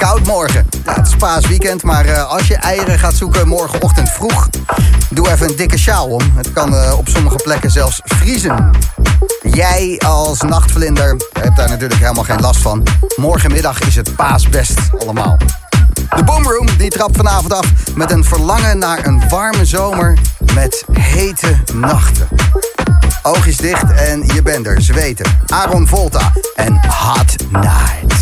Koud morgen. Ja, het is paasweekend, maar eh, als je eieren gaat zoeken morgenochtend vroeg... doe even een dikke sjaal om. Het kan eh, op sommige plekken zelfs vriezen. Jij als nachtvlinder hebt daar natuurlijk helemaal geen last van. Morgenmiddag is het paasbest allemaal. De Boomroom die trapt vanavond af met een verlangen naar een warme zomer met hete nachten. Oogjes dicht en je bent er, zweten. Aaron Volta en hot night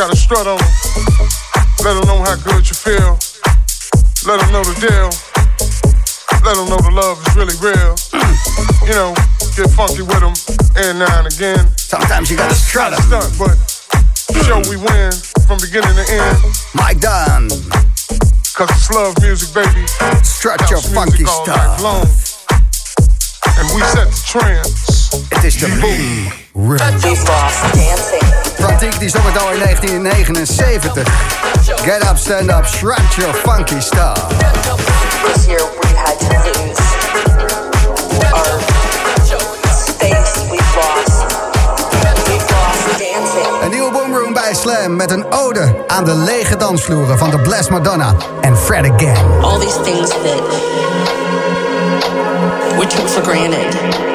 got a strut on them. Let them know how good you feel. Let them know the deal. Let them know the love is really real. you know, get funky with them and now and again. Sometimes you gotta strut them. But show we win from beginning to end. Mike Dunn. Cause it's love music, baby. Stretch House your funky all stuff. Night long. And we set the trends. It is the boom. Real. Boss dancing. Frantiek die zong het al in 1979. Get up, stand up, shrug your funky stuff. This year we've had to lose our space we've lost. We've lost dancing. Een nieuwe boomroom bij Slam met een ode aan de lege dansvloeren van de Bless Madonna en Fred Again. All these things that we took for granted.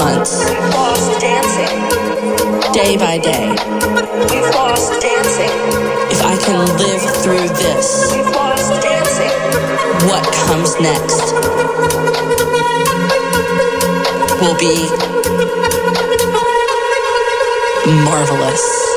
months. Lost dancing. Day by day. We've lost dancing. If I can live through this. We've lost dancing. What comes next will be marvelous.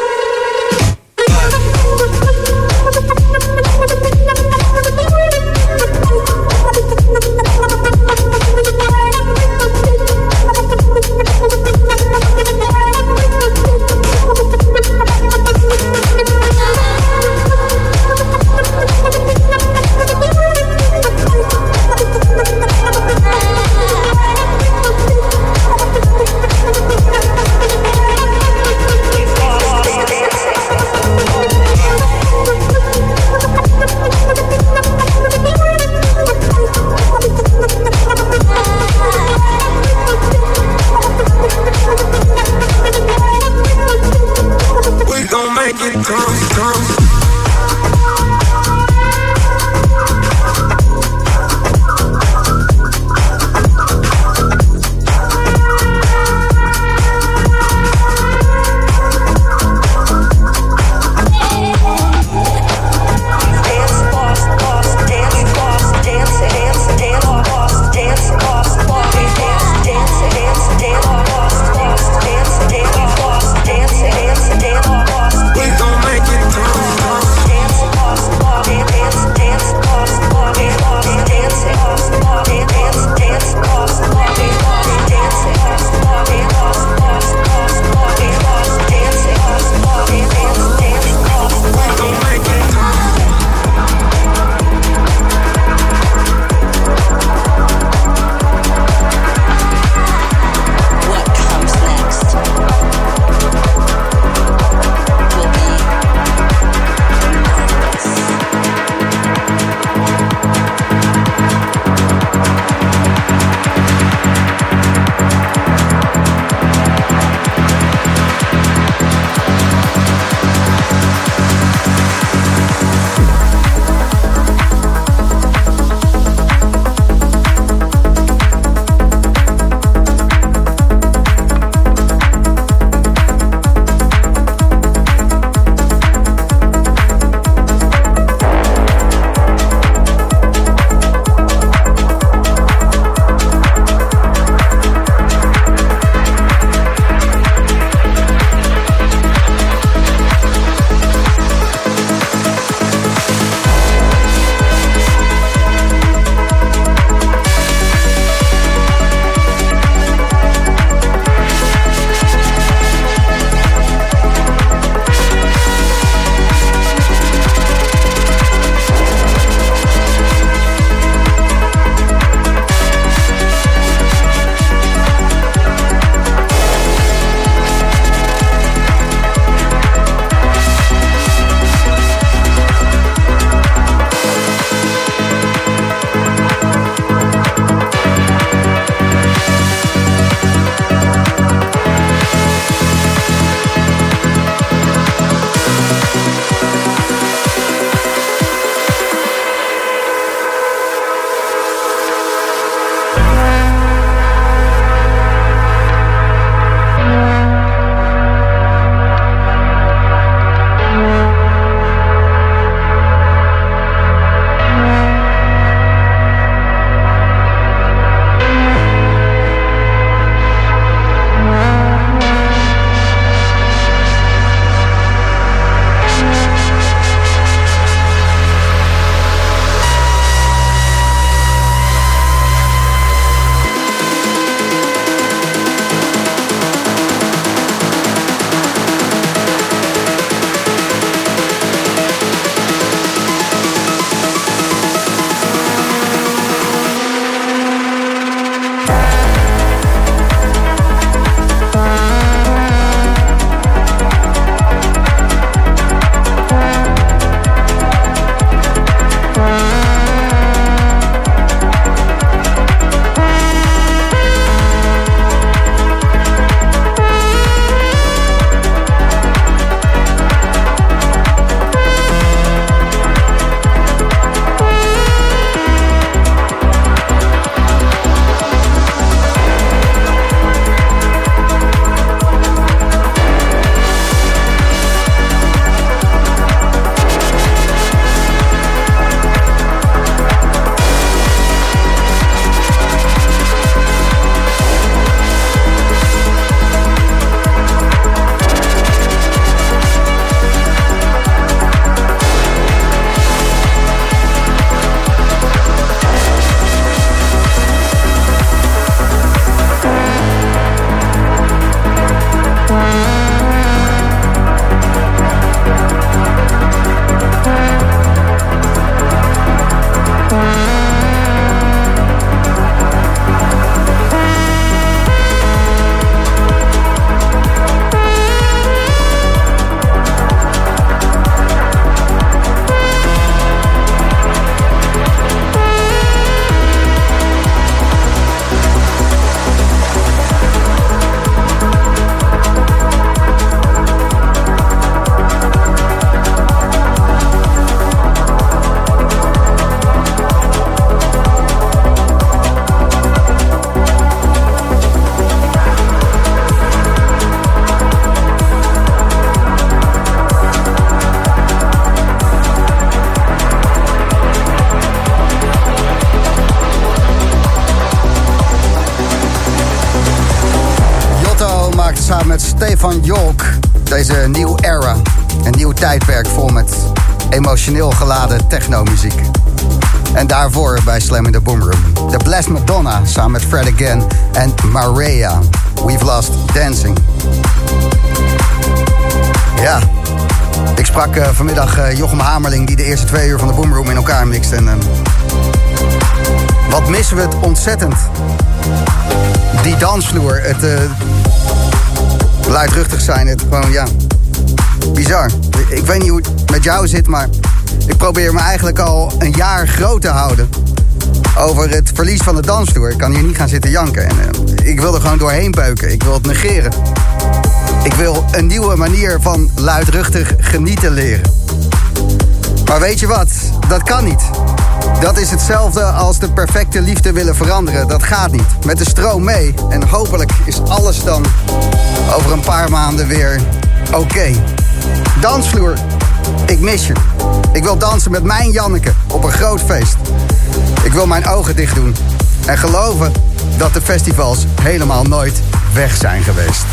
Deze new era. Een nieuw tijdperk vol met emotioneel geladen technomuziek. En daarvoor bij Slam in the Boomroom. The Blessed Madonna samen met Fred Again en Maria. We've Lost Dancing. Ja, ik sprak eh, vanmiddag eh, Jochem Hamerling... die de eerste twee uur van de Boomroom in elkaar mixt. En eh, wat missen we het ontzettend. Die dansvloer, het luidruchtig zijn, het gewoon, ja, bizar. Ik weet niet hoe het met jou zit, maar ik probeer me eigenlijk al een jaar groot te houden over het verlies van de dansvloer. Ik kan hier niet gaan zitten janken. En, eh, ik wil er gewoon doorheen beuken. Ik wil het negeren. Ik wil een nieuwe manier van luidruchtig genieten leren. Maar weet je wat? Dat kan niet. Dat is hetzelfde als de perfecte liefde willen veranderen. Dat gaat niet. Met de stroom mee. En hopelijk is alles dan over een paar maanden weer oké. Dansvloer, ik mis je. Ik wil dansen met mijn Janneke op een groot feest. Ik wil mijn ogen dicht doen. En geloven dat de festivals helemaal nooit weg zijn geweest.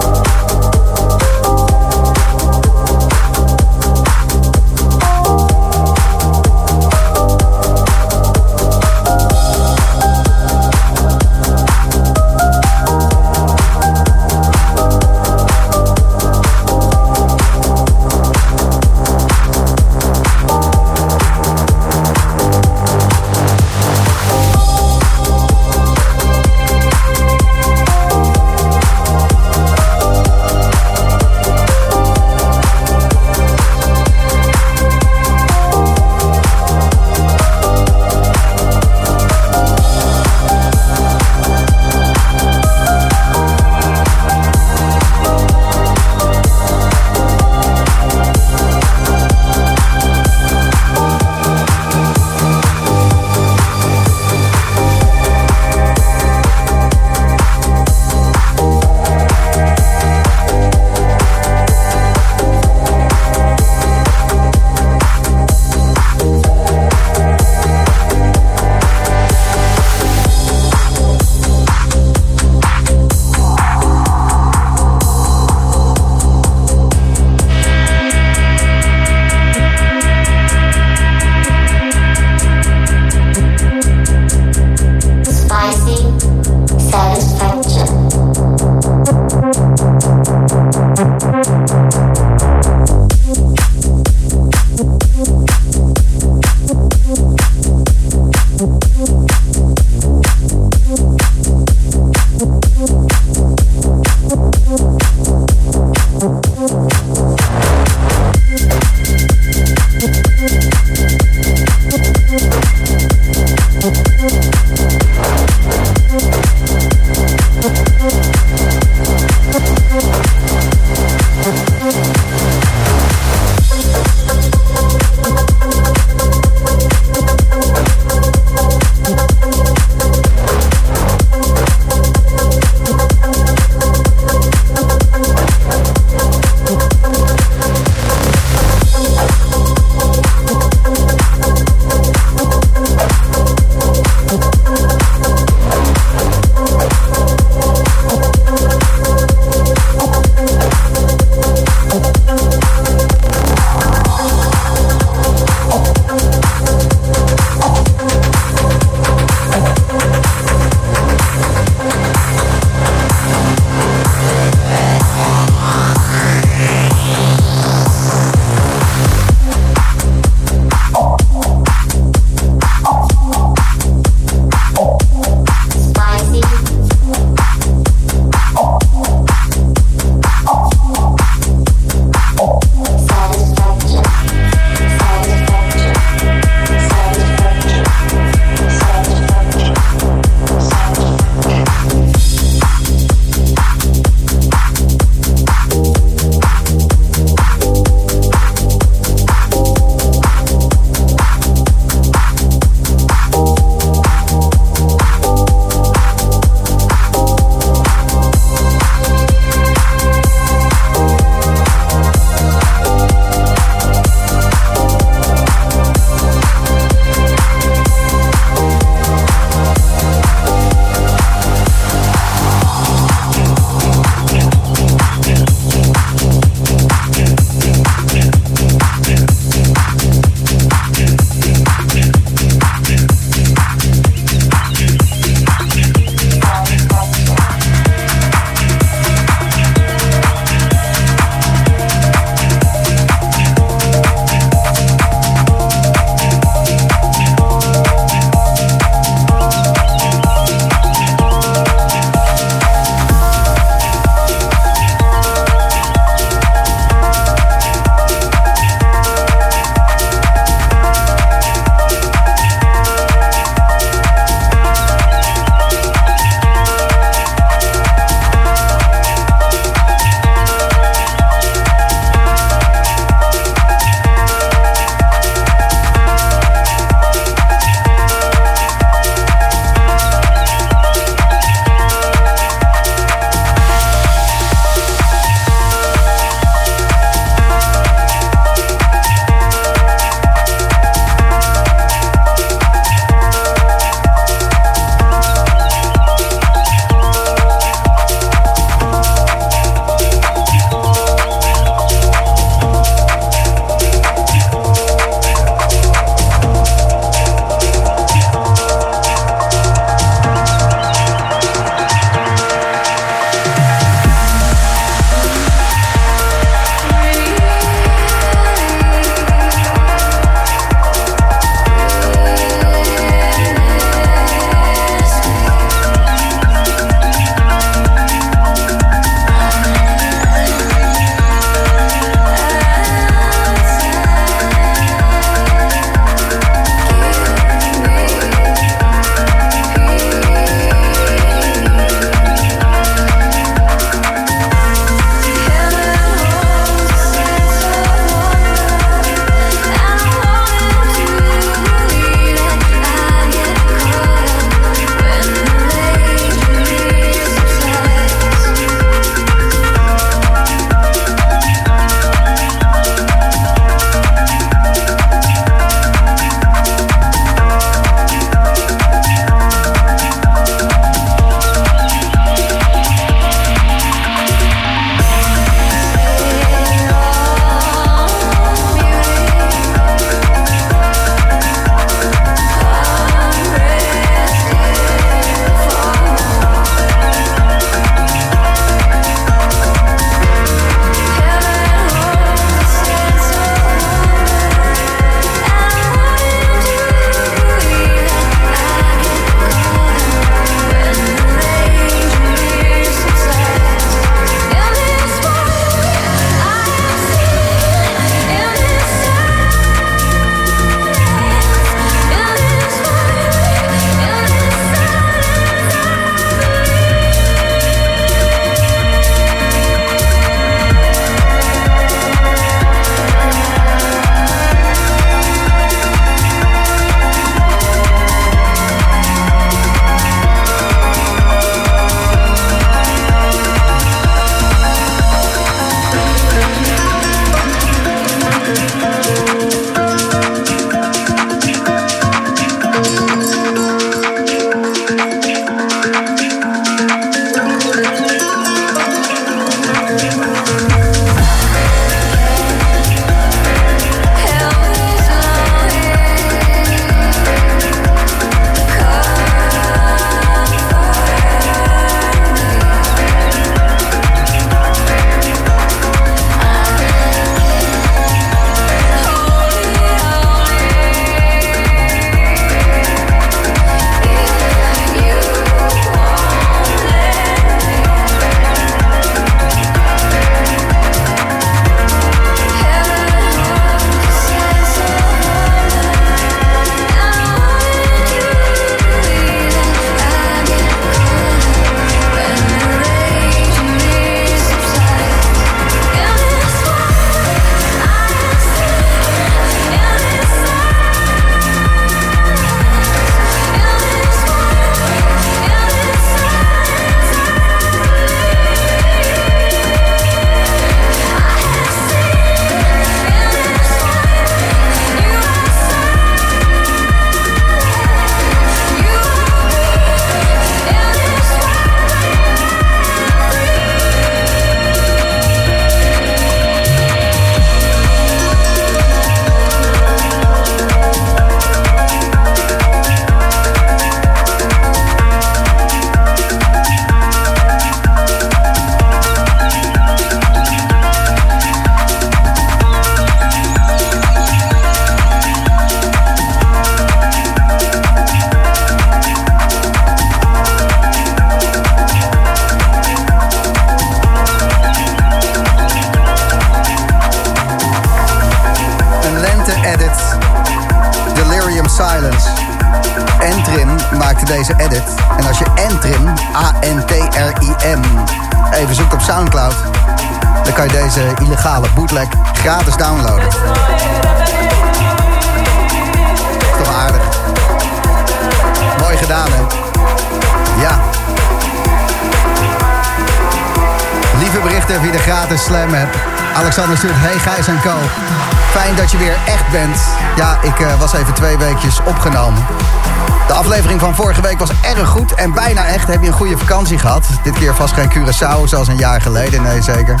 Vakantie gehad? Dit keer vast geen Curaçao zoals een jaar geleden. Nee, zeker.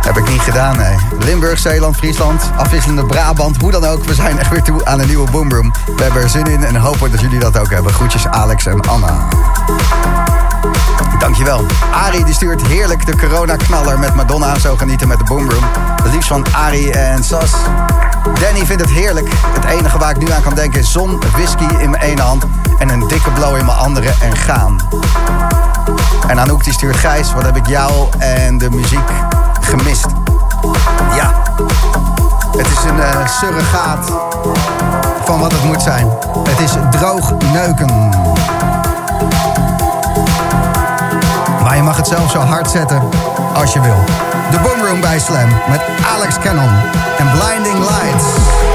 Heb ik niet gedaan, nee. Limburg, Zeeland, Friesland, afwisselende Brabant. Hoe dan ook, we zijn echt weer toe aan een nieuwe Boomroom. We hebben er zin in en hopen dat jullie dat ook hebben. Groetjes Alex en Anna. Dankjewel. Arie die stuurt heerlijk de corona-knaller met Madonna. Zo genieten met de Boomroom. Het liefst van Arie en Sas. Danny vindt het heerlijk. Het enige waar ik nu aan kan denken is zon, whisky in mijn ene hand... en een dikke blow in mijn andere en gaan. En Anouk die stuurt Gijs, wat heb ik jou en de muziek gemist. Ja, het is een eh, surrogaat van wat het moet zijn. Het is droog neuken. Maar je mag het zelf zo hard zetten als je wil. De Boomroom bij Slam met Alex Cannon en Blinding Lights.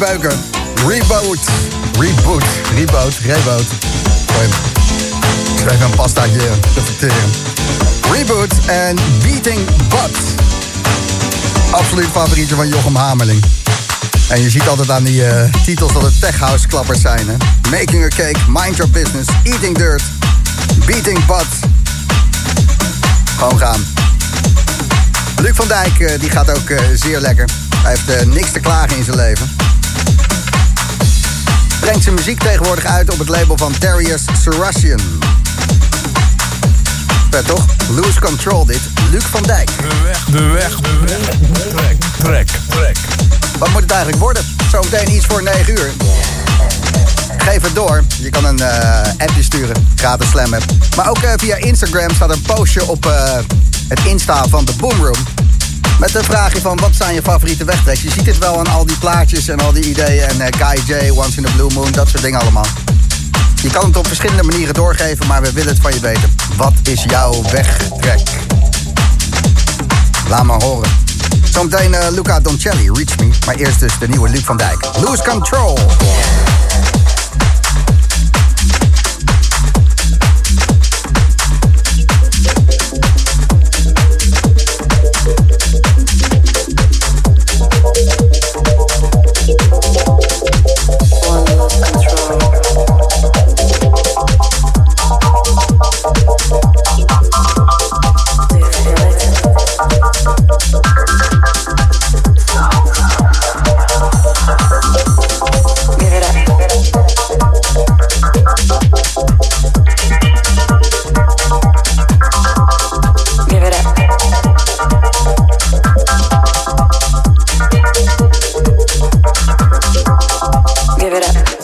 Beuken. Reboot. Reboot. Reboot. Reboot. Ik schreef een pastaatje te verteren. Reboot en Beating Butt. Absoluut favorietje van Jochem Hamerling. En je ziet altijd aan die eh, titels dat het tech house klappers zijn. Hè? Making a cake, mind your business, eating dirt, beating butt. Gewoon gaan. Luc van Dijk eh, die gaat ook eh, zeer lekker. Hij heeft niks te klagen in zijn leven. Brengt zijn muziek tegenwoordig uit op het label van Darius Sarasian. Vet toch? Lose Control dit. Luc van Dijk. De weg, de weg, de weg. Trek, trek, trek. Wat moet het eigenlijk worden? Zometeen iets voor 9 uur. Geef het door. Je kan een eh, appje sturen. Gratis slam app. Maar ook eh, via Instagram staat een postje op eh, het Insta van de Boomroom. Met de vraagje van wat zijn je favoriete wegtreks? Je ziet het wel aan al die plaatjes en al die ideeën. En J, Once in the Blue Moon, dat soort dingen allemaal. Je kan het op verschillende manieren doorgeven, maar we willen het van je weten. Wat is jouw wegtrek? Laat maar horen. Zometeen eh, Luca Doncelli, Reach Me. Maar eerst dus de nieuwe Luc van Dijk. Lose Control. Give it up.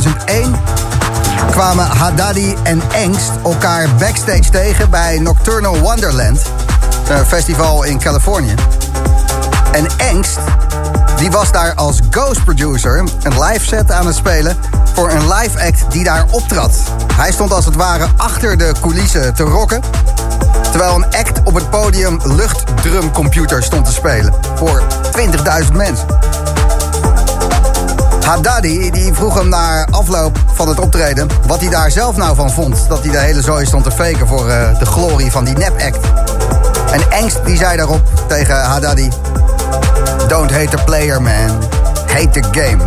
2001 kwamen Haddadi en Engst elkaar backstage tegen bij Nocturnal Wonderland, een festival in Californië. En Engst, die was daar als ghost producer een live set aan het spelen voor een live act die daar optrad. Hij stond als het ware achter de coulissen te rocken, terwijl een act op het podium luchtdrumcomputer stond te spelen voor 20.000 mensen. Haddadi die vroeg hem na afloop van het optreden wat hij daar zelf nou van vond. Dat hij de hele zooi stond te faken voor eh, de glorie van die nep-act. En Engst die zei daarop tegen Haddadi... Don't hate the player man, hate the game.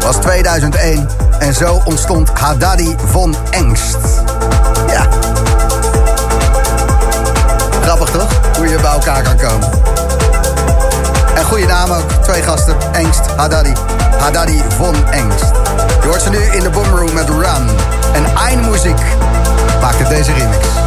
Was 2001 en zo ontstond Haddadi von Engst. Ja. Grappig toch? Hoe je bij elkaar kan komen. En goede naam ook. Twee gasten. Engst, Haddadi. Haddadi von Engst. Je hoort ze nu in de boomroom met Run. En Eindmuziek maakte deze remix.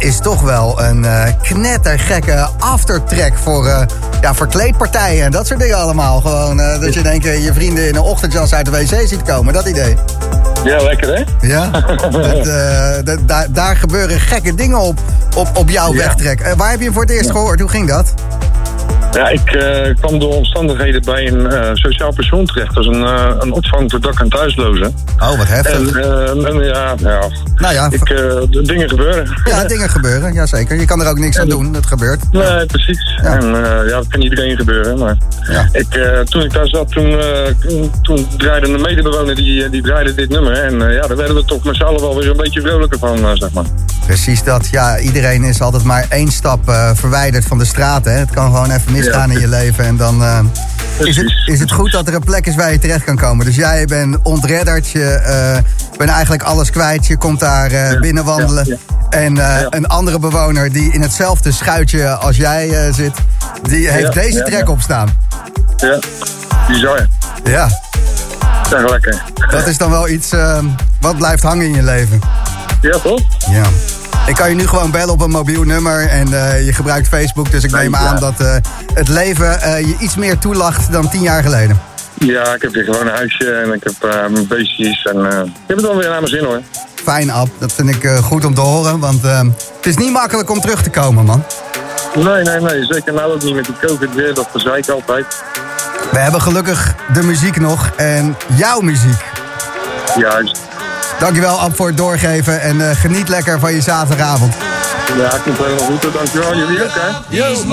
Is toch wel een eh, knettergekke aftertrack voor uh, ja, verkleedpartijen en dat soort dingen allemaal. Gewoon eh, dat je keer je vrienden in een ochtendjas uit de wc ziet komen, dat idee. Ja, lekker hè? Ja, dat, eh, dat- daar- daar gebeuren gekke dingen op, op, op jouw Ja. wegtrek. Eh, waar heb je hem voor het eerst gehoord? Hoe ging dat? Ja, ik eh, kwam door omstandigheden bij een eh, sociaal pensioen terecht. Dat is een, eh, een opvang voor dak- en thuislozen. Oh, wat heftig. En, eh, en ja, ja, nou ja, ik, eh, dingen gebeuren. ja, dingen gebeuren. Jazeker. Je kan er ook niks aan doen. Dat gebeurt. Nee, precies. En eh, ja, dat kan iedereen gebeuren. Maar Ja. ik, eh, toen ik daar zat, toen, toen, draaide een medebewoner die, die draaide dit nummer. En ja, daar werden we toch met z'n allen wel weer zo'n beetje vrolijker van, zeg maar. Precies dat. Ja, iedereen is altijd maar één stap verwijderd van de straat. Hè. Het kan gewoon even misgaan Ja. in je leven. En dan is, het, is het goed dat er een plek is waar je terecht kan komen. Dus jij bent ontredderd. Je bent eigenlijk alles kwijt. Je komt daar eh, Ja, binnen wandelen. ja, En eh, een andere bewoner die in hetzelfde schuitje als jij eh, zit... die heeft deze trek ja. op staan. Ja, bizar. Ja, Zeg lekker. dat is dan wel iets eh, wat blijft hangen in je leven. Ja, toch? Ja. Ik kan je nu gewoon bellen op een mobiel nummer en je gebruikt Facebook. Dus ik neem aan dat het leven je iets meer toelacht dan tien jaar geleden. Ja, ik heb hier gewoon een huisje en ik heb eh, mijn beestjes. En eh, ik heb het wel weer naar mijn zin hoor. Fijn, Ab. Dat vind ik eh, goed om te horen. Want het is niet makkelijk om terug te komen, man. Nee, nee, nee. Zeker nou ook niet met die COVID weer. Dat verzeik ik altijd. We hebben gelukkig de muziek nog en jouw muziek. Juist. Dankjewel, Ab, voor het doorgeven. En eh, geniet lekker van je zaterdagavond. Ja, komt helemaal goed. Dankjewel. Jullie ook, hè? These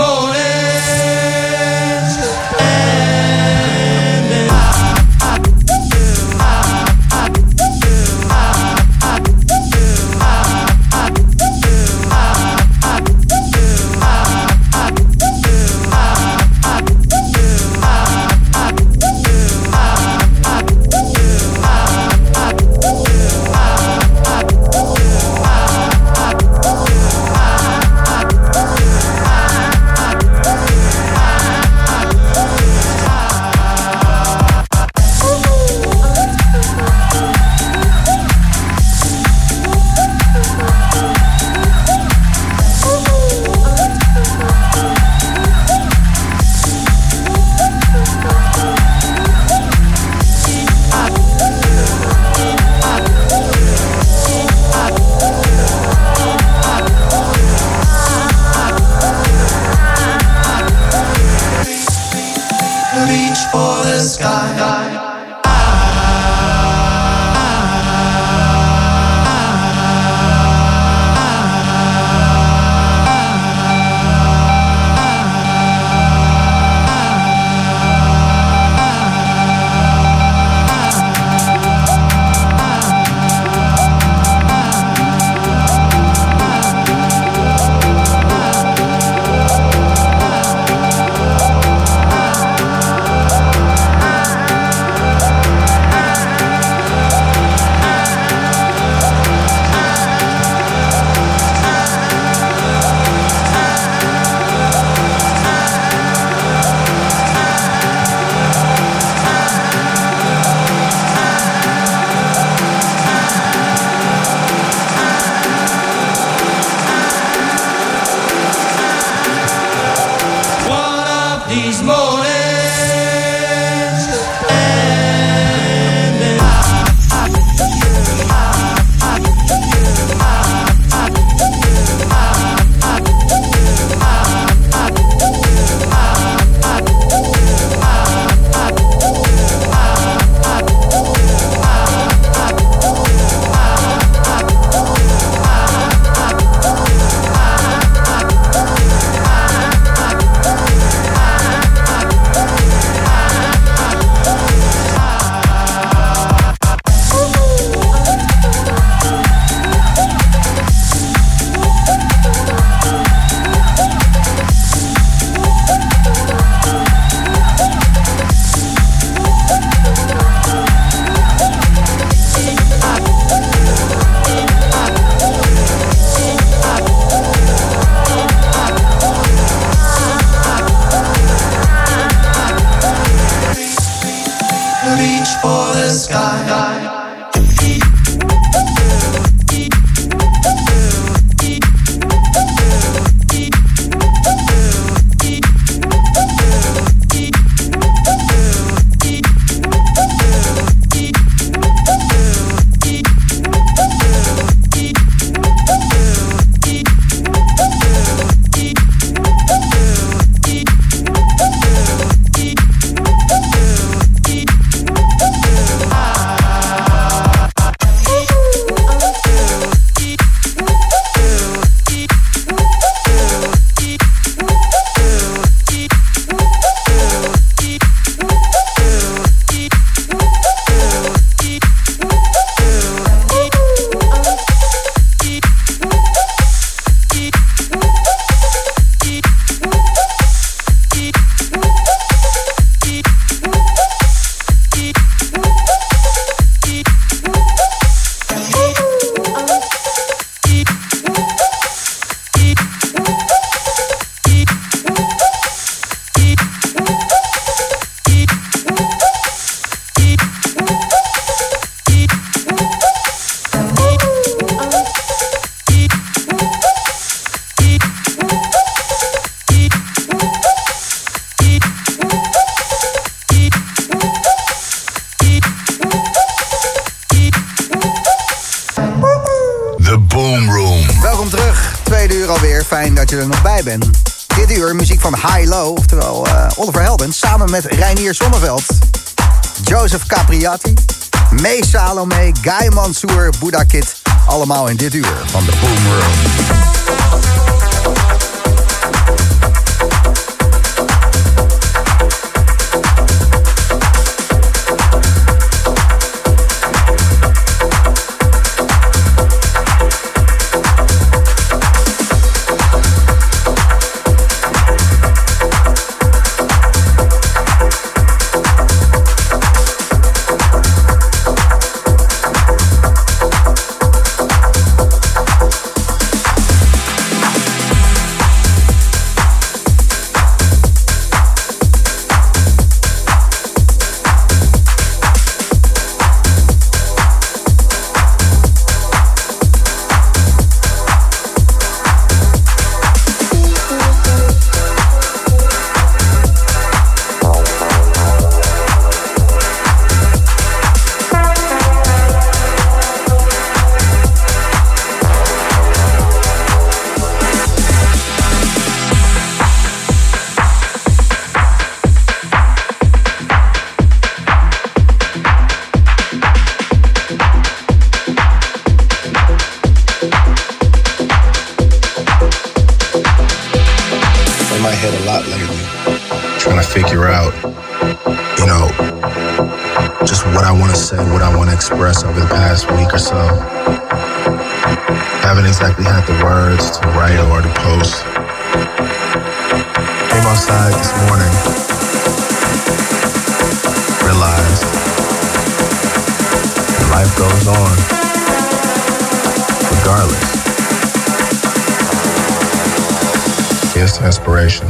corporation.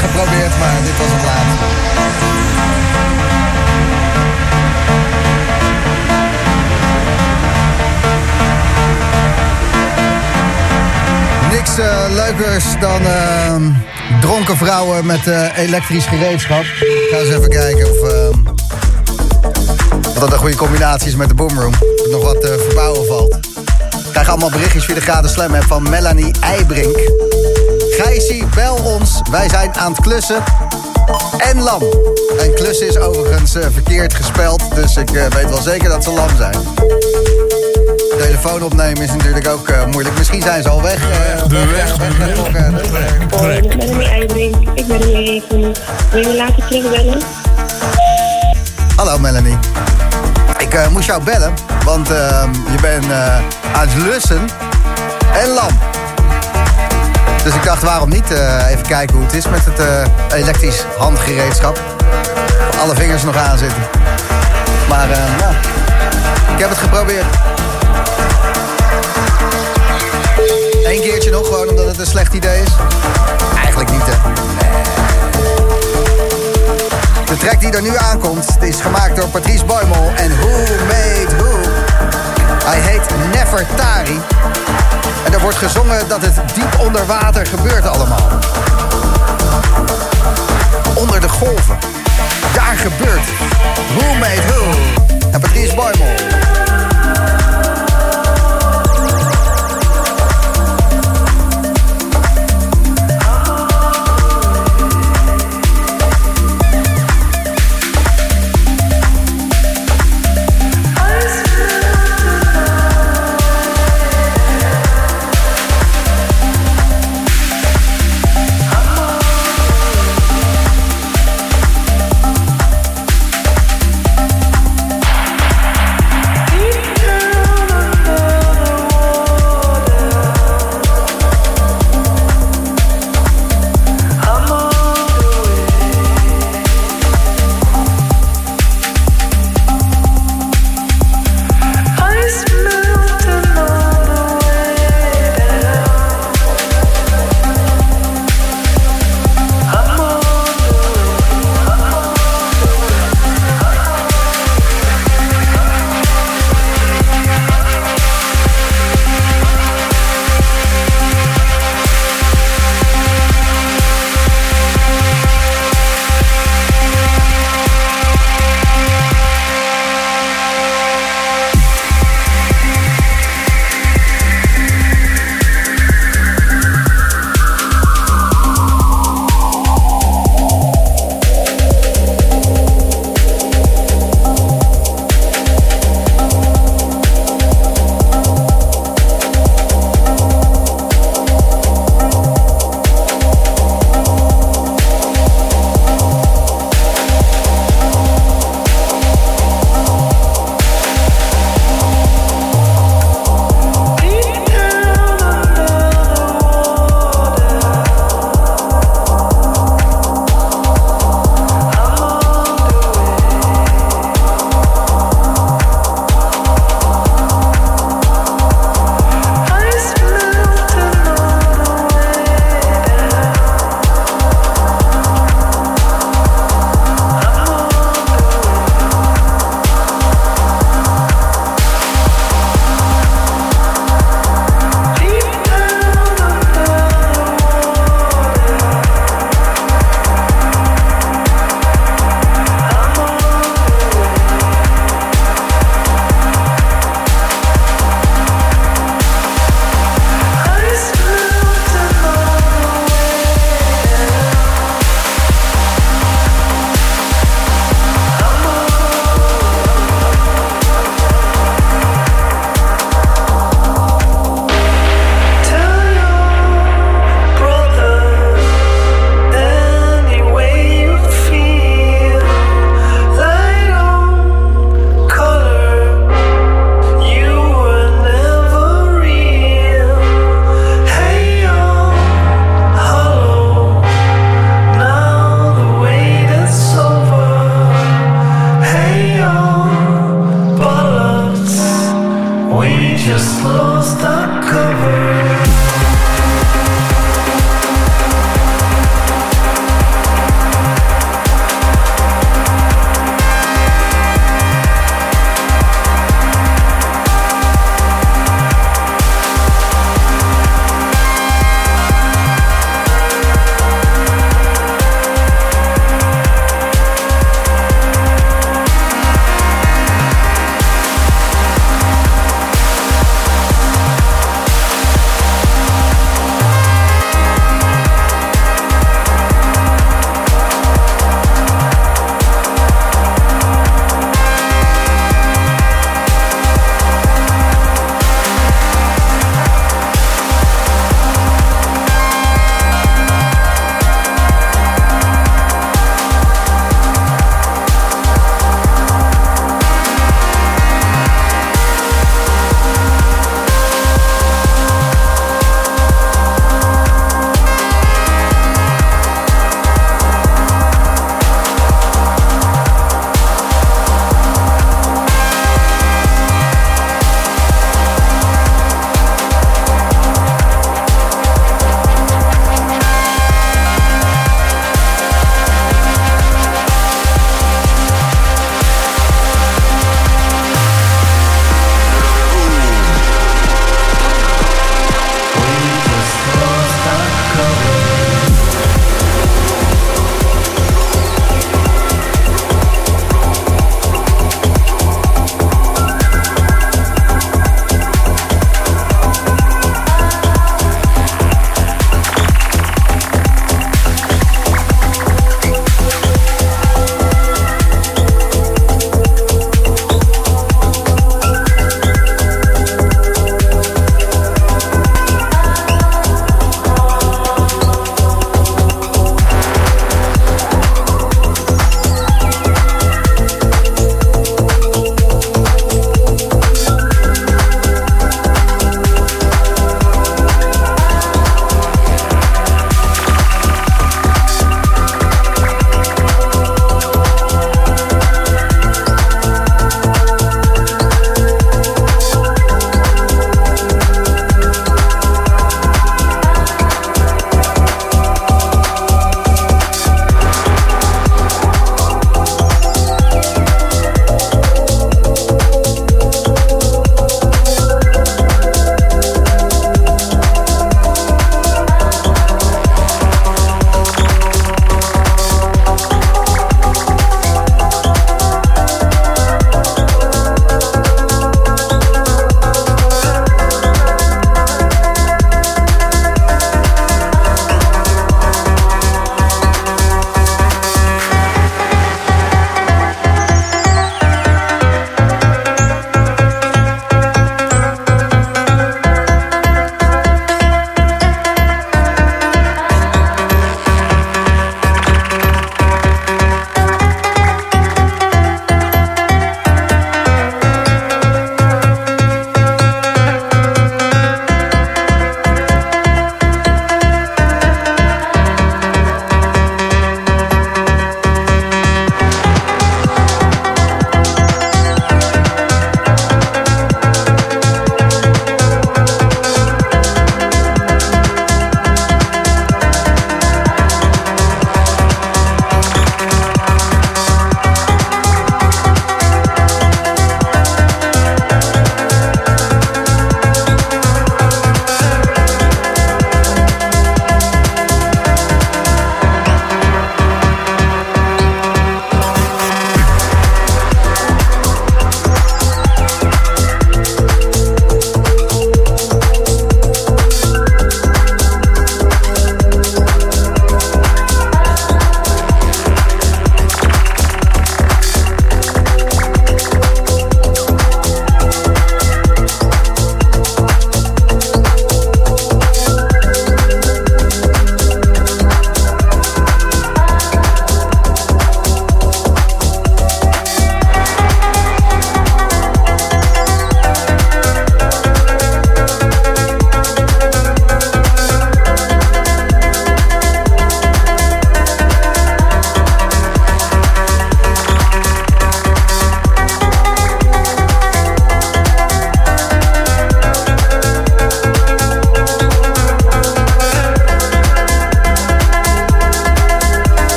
Geprobeerd, maar dit was het laatste. Niks eh, leukers dan ehm, dronken vrouwen met eh, elektrisch gereedschap. Ik ga eens even kijken of, ehm, of dat een goede combinatie is met de boomroom. Of nog wat te verbouwen valt. Ik krijg allemaal berichtjes via de gratis slam van Melanie Eibrink. Gijsie, bel ons. Wij zijn aan het klussen. En lam. En klussen is overigens eh, verkeerd gespeld. Dus ik eh, weet wel zeker dat ze lam zijn. Telefoon opnemen is natuurlijk ook eh, moeilijk. Misschien zijn ze al weg. De weg, Hoi, ik ben Eibrink. Ik ben er weer even. Wil je me later terugbellen? Hallo Melanie. Ik moest jou bellen, want eh, je bent aan het lussen en lam. Dus ik dacht, waarom niet eh, even kijken hoe het is met het eh, elektrisch handgereedschap. Alle vingers nog aan zitten. Maar eh, nou, ik heb het geprobeerd. Eén keertje nog, gewoon omdat het een slecht idee is. Eigenlijk niet, hè. De track die er nu aankomt is gemaakt door Patrice Boymel en Who Made Who. Hij heet Nefertari. En er wordt gezongen dat het diep onder water gebeurt allemaal. Onder de golven. Daar gebeurt Made Who. En Patrice Boymel.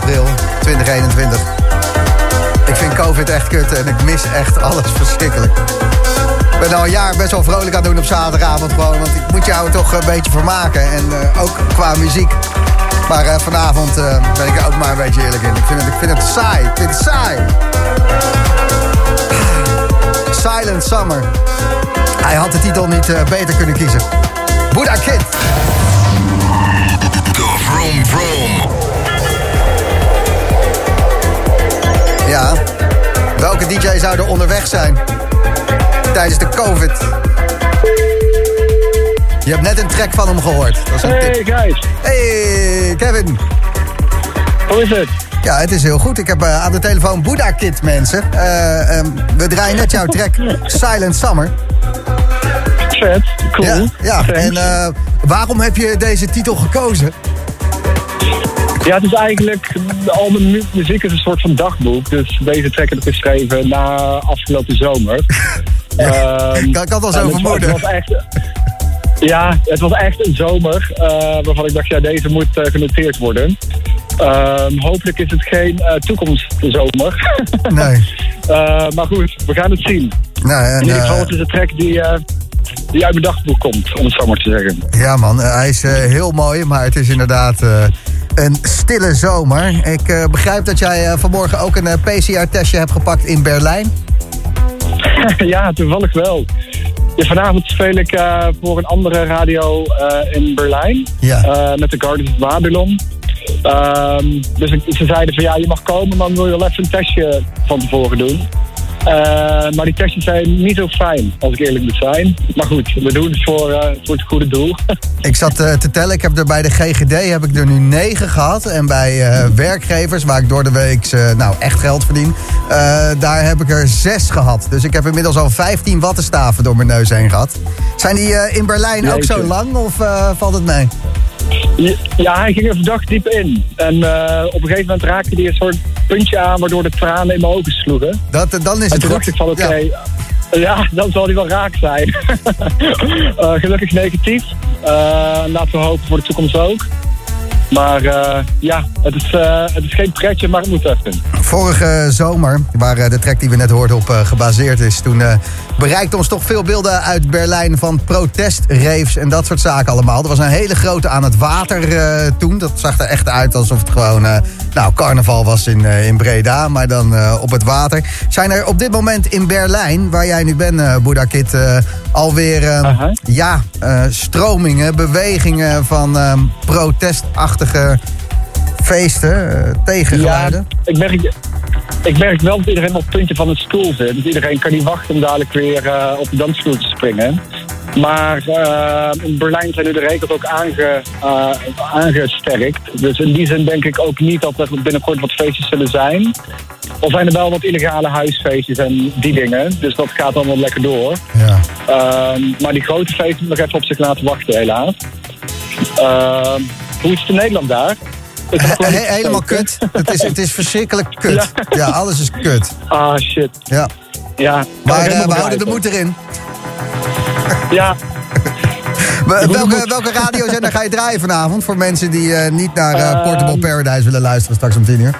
3 april 2021. Ik vind COVID echt kut en ik mis echt alles verschrikkelijk. Ik ben al een jaar best wel vrolijk aan het doen op zaterdagavond gewoon. Want ik moet jou toch een beetje vermaken. En eh, ook qua muziek. Maar eh, vanavond eh, ben ik er ook maar een beetje eerlijk in. Ik vind het, ik vind het saai. Ik vind het saai. Silent Summer. Hij had de titel niet beter kunnen kiezen. Buddha Kid. Vroom Vroom. Ja. Welke DJ zou er onderweg zijn tijdens de COVID? Je hebt net een track van hem gehoord. Dat is een Hey tip. guys, Hey, Kevin. hoe is het? Ja, het is heel goed. Ik heb eh, aan de telefoon Buddha Kid, mensen. Eh, ehm, we draaien net jouw track Silent Summer. Vet, cool. Ja, en eh, waarom heb je deze titel gekozen? Ja, het is eigenlijk, al mijn mu- muziek is een soort van dagboek. Dus deze track heb ik geschreven na afgelopen zomer. Ehm, Ik had al zo en het was- vermoeden. Het was echt, ja, het was echt een zomer eh, waarvan ik dacht, ja, deze moet eh, genoteerd worden. Ehm, hopelijk is het geen eh toekomstzomer. Nee. Eh, maar goed, we gaan het zien. Nou, en, In ieder geval, eh, het is een track die, eh, die uit mijn dagboek komt, om het zo maar te zeggen. Ja man, eh, hij is eh, heel mooi, maar het is inderdaad eh, een stille zomer. Ik eh, begrijp dat jij eh, vanmorgen ook een PCR-testje hebt gepakt in Berlijn. ja, toevallig wel. Ja, vanavond speel ik eh, voor een andere radio eh, in Berlijn. Ja. eh, met de Guardians of Babylon. Ehm, dus ik- ze zeiden van ja, je mag komen, maar dan wil je wel even een testje van tevoren doen. Eh, maar die testjes zijn niet zo fijn, als ik eerlijk moet zijn. Maar goed, we doen het voor, eh, voor het goede doel. Ik zat eh, te tellen, ik heb er bij de GGD heb ik er nu negen gehad. En bij werkgevers, waar ik door de week nou, echt geld verdien, daar heb ik er zes gehad. Dus ik heb inmiddels al 15 wattenstaven door mijn neus heen gehad. Zijn die in Berlijn ook zo lang of valt het mee? Ja, hij ging er verdacht diep in. En eh, op een gegeven moment raakte hij een soort puntje aan waardoor de tranen in mijn ogen sloegen. Dat, dan is En het toen dacht ik van oké, Ja. ja. dan zal hij wel raak zijn. Eh, gelukkig negatief. Eh, laten we hopen voor de toekomst ook. Maar eh, ja, het is, eh, het is geen pretje, maar het moet even. Vorige zomer, waar eh, de track die we net hoorden op gebaseerd is... toen bereikten ons toch veel beelden uit Berlijn van protestraves en dat soort zaken allemaal. Er was een hele grote aan het water toen. Dat zag er echt uit alsof het gewoon nou, carnaval was in, in Breda, maar dan op het water. Zijn er op dit moment in Berlijn, waar jij nu bent, Boeddha Kid, eh, alweer ja, stromingen, bewegingen van eh, protestachtige feesten, eh, tegengeluiden? ik merk, ik merk wel dat iedereen op het puntje van het stoel zit. Dus iedereen kan niet wachten om dadelijk weer eh, op de dansvloer te springen. Maar eh, in Berlijn zijn nu de regels ook aange, aangesterkt. Dus in die zin denk ik ook niet dat er binnenkort wat feestjes zullen zijn. Al zijn er wel wat illegale huisfeestjes en die dingen. Dus dat gaat allemaal lekker door. Ja. Ehm, maar die grote feesten nog even op zich laten wachten, helaas. Hoe is het in Nederland daar? He- helemaal kut. Het is, het is verschrikkelijk kut. Ja. alles is kut. Ah, shit. Ja. Ja. Maar eh, we houden de moed erin. Ja, We- welke, moed. welke radiozender ga je draaien vanavond? Voor mensen die eh, niet naar eh, Ehm. Portable Paradise willen luisteren straks om 10 uur.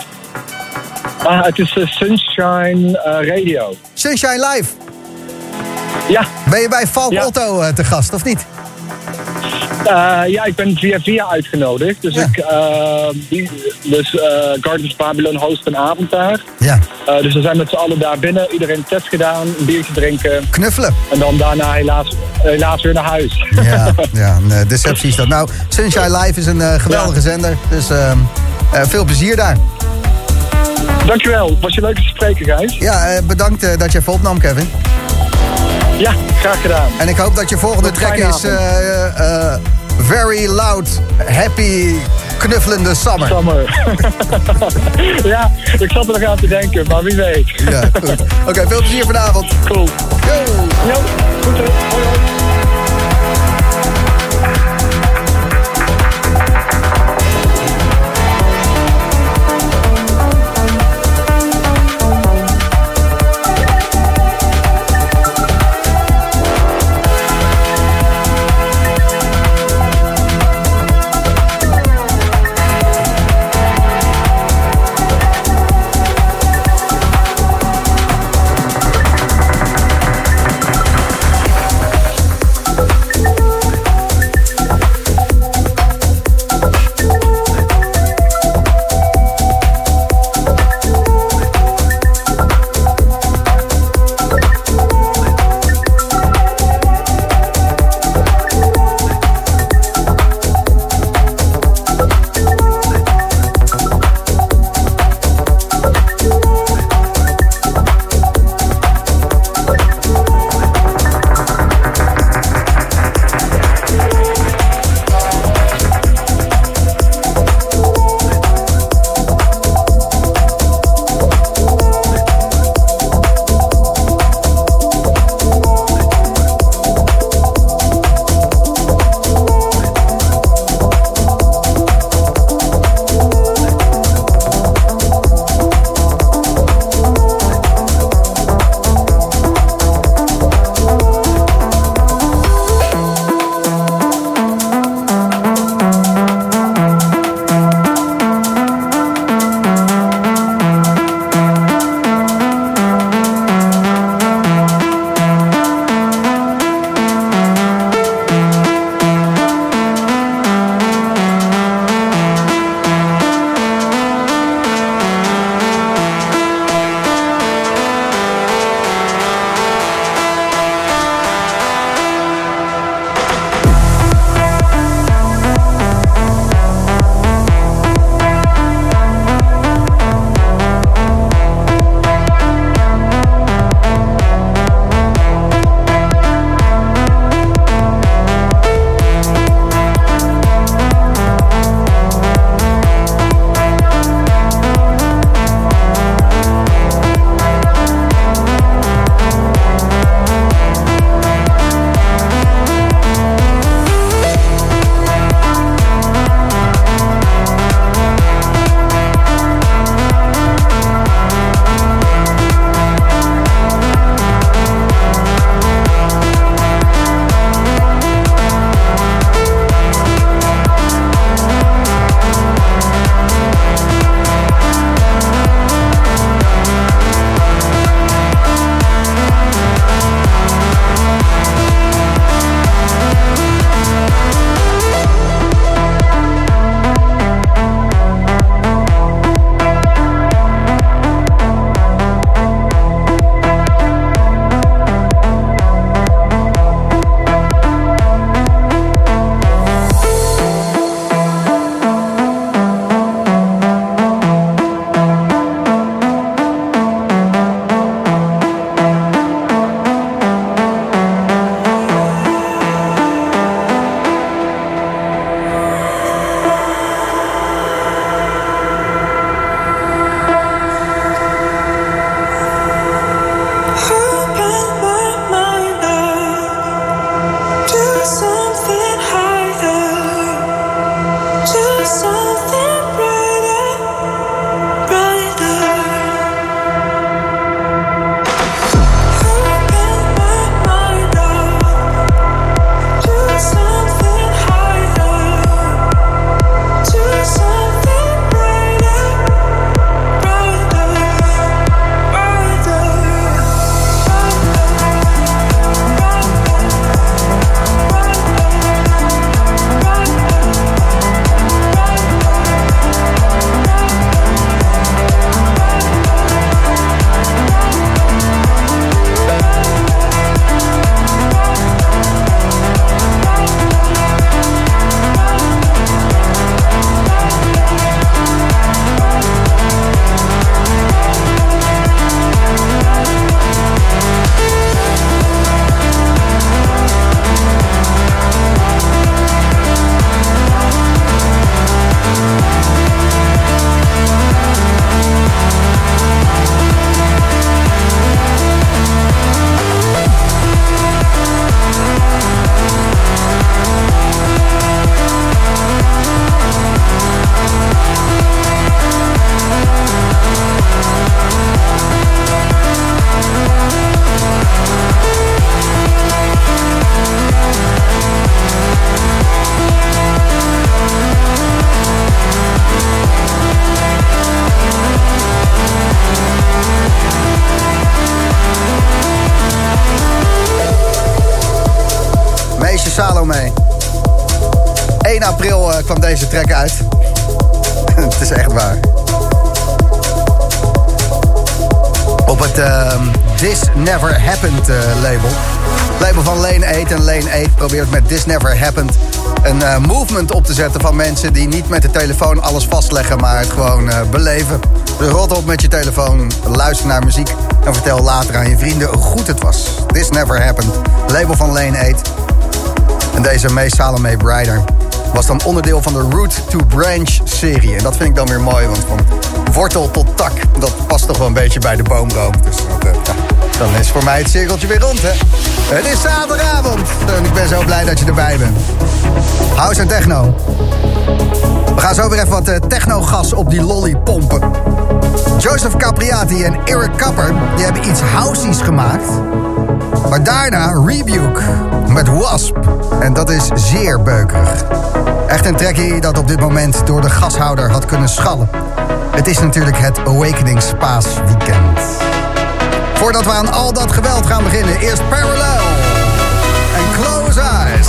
ah, het is Sunshine Radio. Sunshine Live. Ja, Ben je bij Falk Ja. Otto te gast of niet? Eh, ja, ik ben via via uitgenodigd. Dus, Ja. ik, eh, die, dus eh Guardians of Babylon host een avond daar. Ja. Dus we zijn met z'n allen daar binnen. Iedereen een test gedaan, een biertje drinken. Knuffelen. En dan daarna helaas, helaas weer naar huis. Ja, ja een deceptie is dat. Nou, Sunshine Live is een geweldige zender. Dus ehm, eh, veel plezier daar. Dankjewel. Was je leuk te spreken, Gijs? Ja, bedankt dat je even opnam, Kevin. Ja, graag gedaan. En ik hoop dat je volgende Tot track fijne is eh, eh, Very Loud, Happy, Knuffelende Summer. Summer. ja, ik zat er nog aan te denken, maar wie weet. Ja, goed. Oké, veel plezier vanavond. Cool. Yo! Goed hè. Hoi, hoi. 8 probeert met This Never Happened een eh, movement op te zetten van mensen die niet met de telefoon alles vastleggen, maar het gewoon eh, beleven. Dus rot op met je telefoon, luister naar muziek en vertel later aan je vrienden hoe goed het was. This Never Happened. Label van Lane 8. En deze May Salome Brider was dan onderdeel van de Root to Branch serie. En dat vind ik dan weer mooi, want van wortel tot tak, dat past toch wel een beetje bij de boomroom. Dus dat, eh, dan is voor mij het cirkeltje weer rond, hè. Het is zaterdagavond en ik ben zo blij dat je erbij bent. House en techno. We gaan zo weer even wat eh, techno-gas op die lolly pompen. Joseph Capriati en Eric Kapper die hebben iets houseies gemaakt. Maar daarna Rebuke met Wasp. En dat is zeer beukerig. Echt een trekkie dat op dit moment door de gashouder had kunnen schallen. Het is natuurlijk het Awakening Spaas weekend. Voordat we aan al dat geweld gaan beginnen, eerst Parallel en Close Eyes.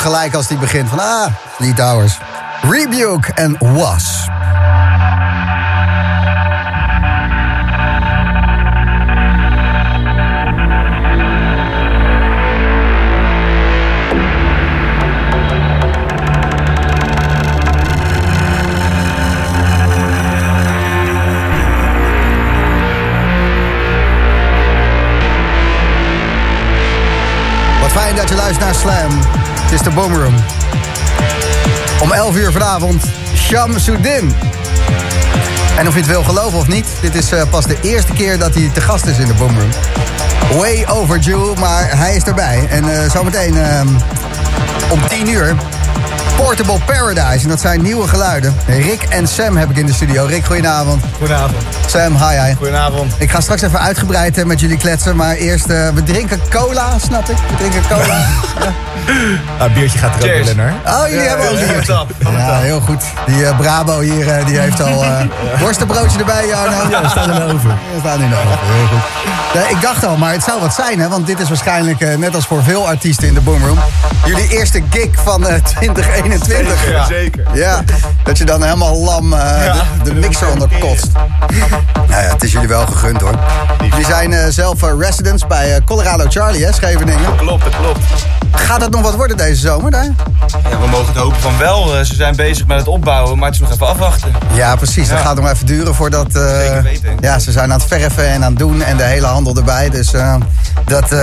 Gelijk als die begint van... Ah, Lee Towers. Rebuke en Was. Fijn dat je luistert naar Slam. Het is de Boomroom. Om 11 uur vanavond, Sham Sudin. En of je het wil geloven of niet, dit is eh, pas de eerste keer dat hij te gast is in de Boomroom. Way overdue, maar hij is erbij. En eh, zometeen ehm, om 10 uur, Portable Paradise. En dat zijn nieuwe geluiden. Rick en Sam heb ik in de studio. Rick, goedenavond. Goedenavond. Sam, hi hi. Goedenavond. Ik ga straks even uitgebreid met jullie kletsen. Maar eerst, eh, we drinken cola, snap ik. We drinken cola. Ah, biertje gaat er ook wel in hoor. Oh, jullie hebben ook bier. Ja, heel goed. Die eh, Brabo hier, eh, die heeft al eh worstenbroodje erbij, Jarno. Ja, we staan in de oven. We staan in de oven, heel goed. Ik dacht al, maar het zou wat zijn, hè? Want dit is waarschijnlijk, eh, net als voor veel artiesten in de Boomroom... jullie eerste gig van eh, 2021. 21. Zeker, zeker. Ja, dat je dan helemaal lam eh, de, de mixer onderkotst. Nou ja, het is jullie wel gegund hoor. Jullie zijn eh, zelf eh, residents bij eh, Colorado Charlie, hè, Scheveningen. Klopt, dat klopt. Gaat het nog wat worden deze zomer daar? Ja, we mogen het hopen van wel. Ze zijn bezig met het opbouwen, maar het is nog even afwachten. Ja, precies. Dat gaat nog even duren voordat... Zeker weten. Ja, ze zijn aan het verven en aan het doen en de hele handel erbij. Dus dat...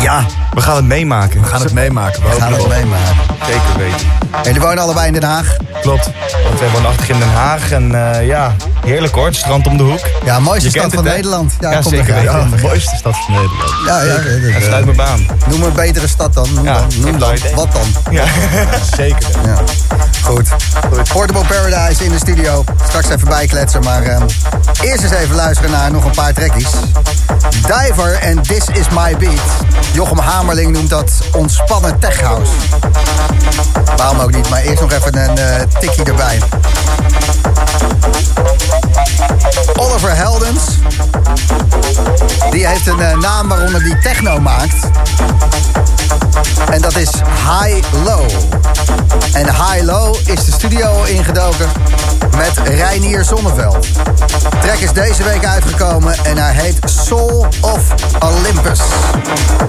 ja, We gaan het meemaken. We gaan het meemaken. we gaan het meemaken. Zeker weten. En jullie wonen allebei in Den Haag. Klopt. Want wij wonen achter in Den Haag en eh, ja, heerlijk hoor. Het strand om de hoek. Ja, mooiste Je stad van het? Nederland. Ja, kom zeker er weten. de mooiste stad van Nederland. Ja, ja, ja, Dat ja. sluit mijn baan. Noem een betere stad dan. Noem Ja, dan. Noem dan. Wat dan? Ja. Zeker. Ja. Goed. Goed. Portable Paradise in de studio. Straks even bijkletsen, maar ehm, eerst eens even luisteren naar nog een paar trekkies. Diver en This Is My Beat. Jochem Hamerling noemt dat ontspannen tech house. Waarom ook niet, maar eerst nog even een eh tikkie erbij. Oliver Heldens. Die heeft een eh, naam waaronder die techno maakt. En dat is High Low. En High Low is de studio ingedoken met Reinier Zonneveld. Track is deze week uitgekomen en hij heet Soul of Olympus.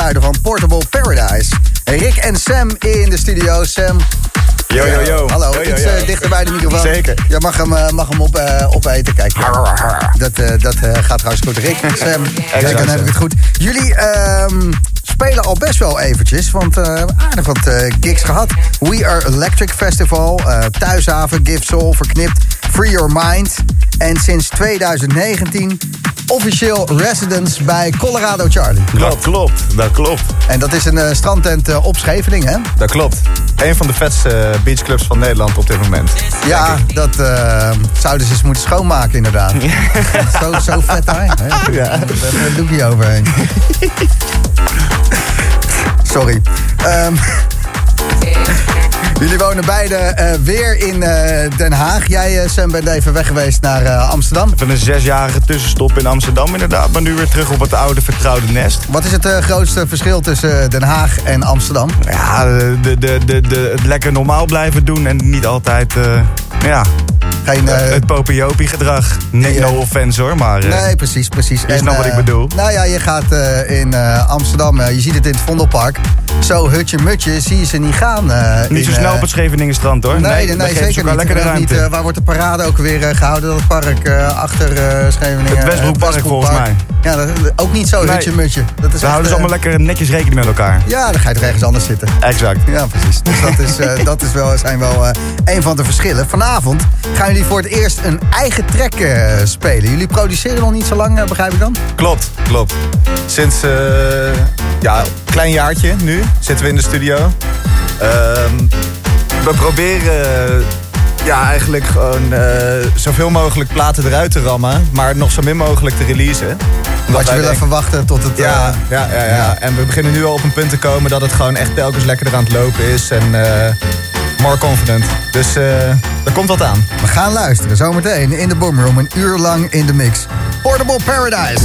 geluiden van Portable Paradise. Rick en Sam in de studio. Sam. Yo, yo, yo. Hallo, Yo, yo, iets eh, dichter bij de microfoon. Zeker. Je mag hem, eh, mag hem op, eh, opeten. Kijk, dat, dat gaat hartstikke goed. Rick, Sam, kijk, dan heb ik het goed. Jullie ehm, spelen al best wel eventjes, want eh, aardig wat gigs gehad. We Are Electric Festival, Thuishaven, Give Soul, Verknipt, Free Your Mind. En sinds 2019 officieel residence bij Colorado Charlie. Dat klopt, dat klopt. En dat is een eh, strandtent eh, op Scheveningen, hè? Dat klopt. Een van de vetste eh, beachclubs van Nederland op dit moment. Ja, dat eh, zouden ze eens moeten schoonmaken inderdaad. zo, zo vet daar. hè? Ja. Even een doekje overheen. Sorry. Ehm, jullie wonen beide eh, weer in eh, Den Haag. Jij, eh, Sam, bent even weg geweest naar Amsterdam. Van een zesjarige tussenstop in Amsterdam inderdaad. Maar nu weer terug op het oude vertrouwde nest. Wat is het grootste verschil tussen Den Haag en Amsterdam? Ja, de, de, de, de, het lekker normaal blijven doen en niet altijd... ja, Geen, het popiopie gedrag. Nee, no offense hoor, maar... Nee, precies, precies. Je snapt wat ik bedoel. Nou ja, je gaat in Amsterdam, je ziet het in het Vondelpark. Zo hutje-mutje zie je ze niet gaan. eh, niet in, zo snel eh, op het Scheveningenstrand hoor. Nee, nee, nee, zeker niet. lekker de ruimte. niet, eh, waar wordt de parade ook weer eh, gehouden? Dat park achter Scheveningen. Het Westbroekpark, volgens mij. Ja, dat, ook niet zo Nee. hutje-mutje. Dat is echt, houden ze allemaal lekker netjes rekening met elkaar. Ja, dan ga je toch ergens anders zitten. Exact. Ja, precies. Dus dat, is, dat is wel, zijn wel een van de verschillen. Vanavond gaan jullie voor het eerst een eigen track eh, spelen. Jullie produceren nog niet zo lang, begrijp ik dan? Klopt, klopt. Sinds eh ja, een klein jaartje nu zitten we in de studio. Ehm, we proberen ja, eigenlijk gewoon eh, zoveel mogelijk platen eruit te rammen, maar nog zo min mogelijk te releasen. Wat je wil denken- even wachten tot het... Ja, eh, ja, ja, ja. En we beginnen nu al op een punt te komen dat het gewoon echt telkens lekkerder aan het lopen is. En eh, more confident. Dus eh er komt wat aan. We gaan luisteren zometeen in de Boomroom. Een uur lang in de mix. Portable Paradise.